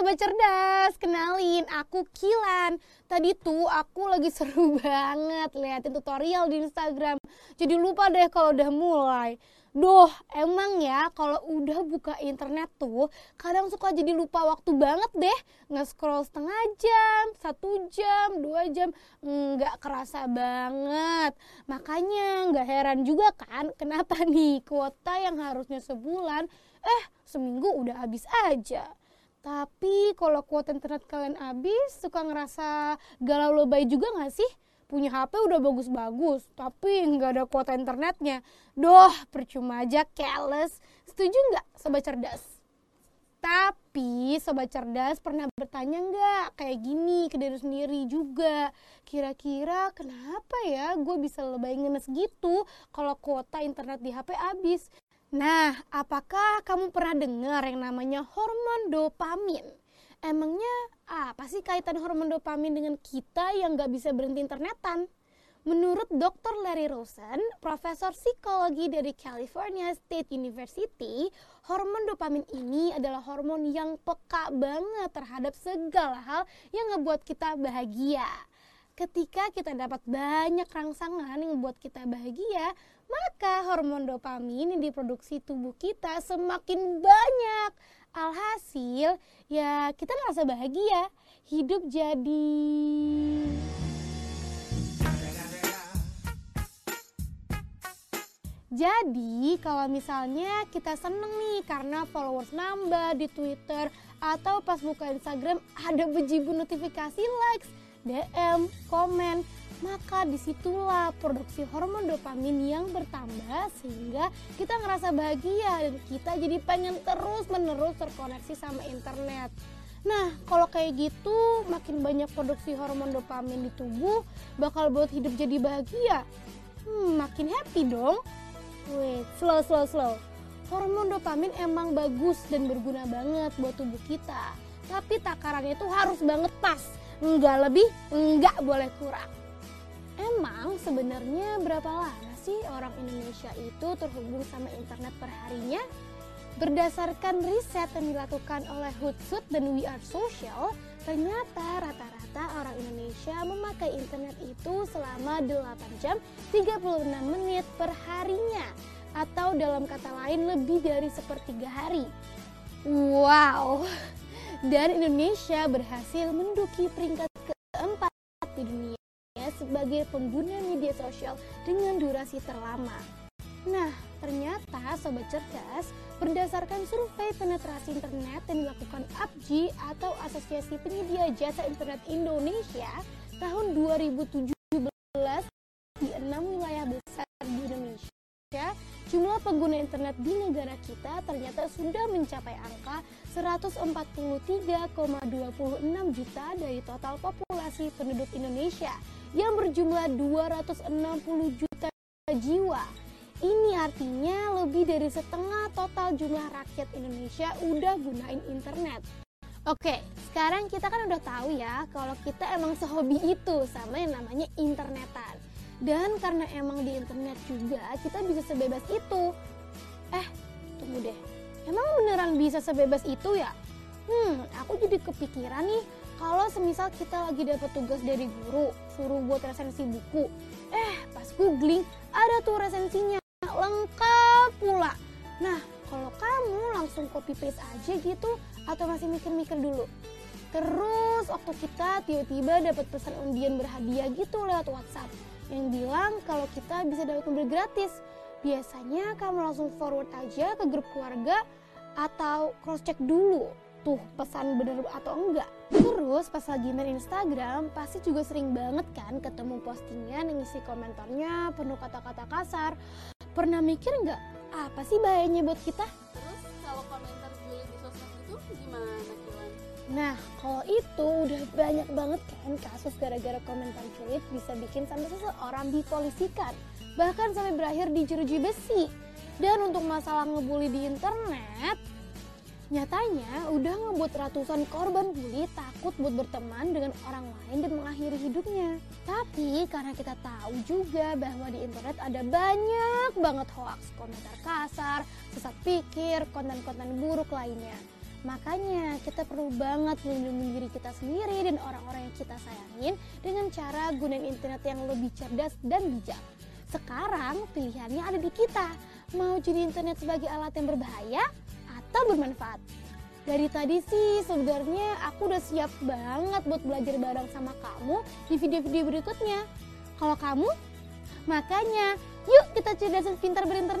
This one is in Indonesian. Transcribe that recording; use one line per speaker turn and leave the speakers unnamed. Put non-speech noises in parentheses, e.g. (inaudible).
sobat cerdas, kenalin aku Kilan. Tadi tuh aku lagi (laughs) seru banget liatin tutorial di Instagram. Jadi lupa deh kalau udah mulai. Duh, emang ya kalau udah buka internet tuh kadang suka jadi lupa waktu banget deh. Nge-scroll setengah jam, satu jam, dua jam, nggak kerasa banget. Makanya nggak heran juga kan kenapa nih kuota yang harusnya sebulan, eh seminggu udah habis aja. Tapi kalau kuota internet kalian habis, suka ngerasa galau lebay juga gak sih? punya HP udah bagus-bagus, tapi nggak ada kuota internetnya. Doh, percuma aja, careless. Setuju nggak, sobat cerdas? Tapi sobat cerdas pernah bertanya nggak kayak gini ke diri sendiri juga. Kira-kira kenapa ya gue bisa lebay ngenes gitu kalau kuota internet di HP habis? Nah, apakah kamu pernah dengar yang namanya hormon dopamin? Emangnya apa sih kaitan hormon dopamin dengan kita yang gak bisa berhenti internetan? Menurut Dr. Larry Rosen, profesor psikologi dari California State University, hormon dopamin ini adalah hormon yang peka banget terhadap segala hal yang ngebuat kita bahagia. Ketika kita dapat banyak rangsangan yang membuat kita bahagia, maka hormon dopamin yang diproduksi tubuh kita semakin banyak. Alhasil, ya kita ngerasa bahagia, hidup jadi Jadi kalau misalnya kita seneng nih karena followers nambah di Twitter atau pas buka Instagram ada bejibu notifikasi likes, DM, komen, maka di situlah produksi hormon dopamin yang bertambah sehingga kita ngerasa bahagia dan kita jadi pengen terus menerus terkoneksi sama internet. Nah, kalau kayak gitu, makin banyak produksi hormon dopamin di tubuh, bakal buat hidup jadi bahagia. Hmm, makin happy dong. Wait, slow, slow, slow. Hormon dopamin emang bagus dan berguna banget buat tubuh kita. Tapi takarannya itu harus banget pas. Enggak lebih, enggak boleh kurang. Emang sebenarnya berapa lama sih orang Indonesia itu terhubung sama internet perharinya? Berdasarkan riset yang dilakukan oleh Hootsuite dan We Are Social, ternyata rata-rata orang Indonesia memakai internet itu selama 8 jam 36 menit per harinya atau dalam kata lain lebih dari sepertiga hari. Wow, dan Indonesia berhasil menduki peringkat keempat di dunia sebagai pengguna media sosial dengan durasi terlama. Nah, ternyata Sobat Cerdas, berdasarkan survei penetrasi internet yang dilakukan APJI atau Asosiasi Penyedia Jasa Internet Indonesia tahun 2017 di enam wilayah besar di Indonesia, jumlah pengguna internet di negara kita ternyata sudah mencapai angka 143,26 juta dari total populasi penduduk Indonesia yang berjumlah 260 juta jiwa. Ini artinya lebih dari setengah total jumlah rakyat Indonesia udah gunain internet. Oke, sekarang kita kan udah tahu ya kalau kita emang sehobi itu sama yang namanya internetan. Dan karena emang di internet juga kita bisa sebebas itu. Eh, tunggu deh. Emang beneran bisa sebebas itu ya? Hmm, aku jadi kepikiran nih kalau semisal kita lagi dapat tugas dari guru suruh buat resensi buku eh pas googling ada tuh resensinya lengkap pula nah kalau kamu langsung copy paste aja gitu atau masih mikir-mikir dulu terus waktu kita tiba-tiba dapat pesan undian berhadiah gitu lewat WhatsApp yang bilang kalau kita bisa dapat mobil gratis biasanya kamu langsung forward aja ke grup keluarga atau cross check dulu tuh pesan bener atau enggak. Terus pas lagi main Instagram pasti juga sering banget kan ketemu postingan yang isi komentarnya penuh kata-kata kasar. Pernah mikir nggak apa sih bahayanya buat kita?
Terus kalau komentar julid di sosmed itu gimana?
Nah kalau itu udah banyak banget kan kasus gara-gara komentar julid bisa bikin sampai seseorang dipolisikan. Bahkan sampai berakhir di jeruji besi. Dan untuk masalah ngebully di internet, Nyatanya udah ngebuat ratusan korban bully takut buat berteman dengan orang lain dan mengakhiri hidupnya. Tapi karena kita tahu juga bahwa di internet ada banyak banget hoax, komentar kasar, sesat pikir, konten-konten buruk lainnya. Makanya kita perlu banget melindungi diri kita sendiri dan orang-orang yang kita sayangin dengan cara gunain internet yang lebih cerdas dan bijak. Sekarang pilihannya ada di kita. Mau jadi internet sebagai alat yang berbahaya atau bermanfaat? Dari tadi sih sebenarnya aku udah siap banget buat belajar bareng sama kamu di video-video berikutnya. Kalau kamu, makanya yuk kita cerdasan pintar berinternet.